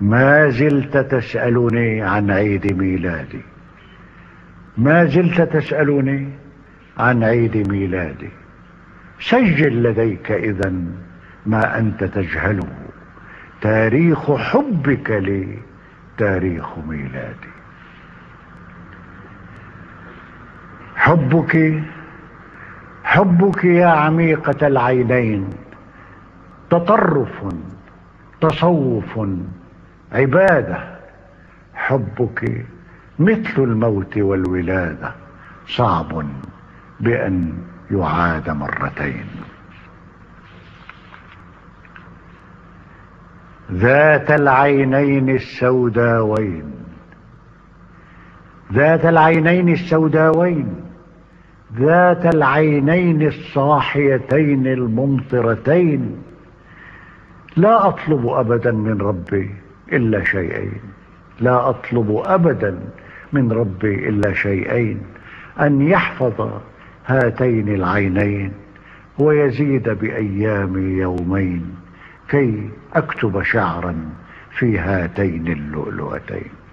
ما زلت تسألني عن عيد ميلادي. ما زلت تسألني عن عيد ميلادي. سجل لديك إذا ما أنت تجهله. تاريخ حبك لي تاريخ ميلادي. حبك حبك يا عميقة العينين. تطرف تصوف عبادة حبك مثل الموت والولادة صعب بأن يعاد مرتين. ذات العينين السوداوين ذات العينين السوداوين ذات العينين الصاحيتين الممطرتين. لا أطلب أبدا من ربي إلا شيئين. لا أطلب أبدا من ربي إلا شيئين. أن يحفظ هاتين العينين ويزيد بأيامي يومين كي أكتب شعرا في هاتين اللؤلؤتين.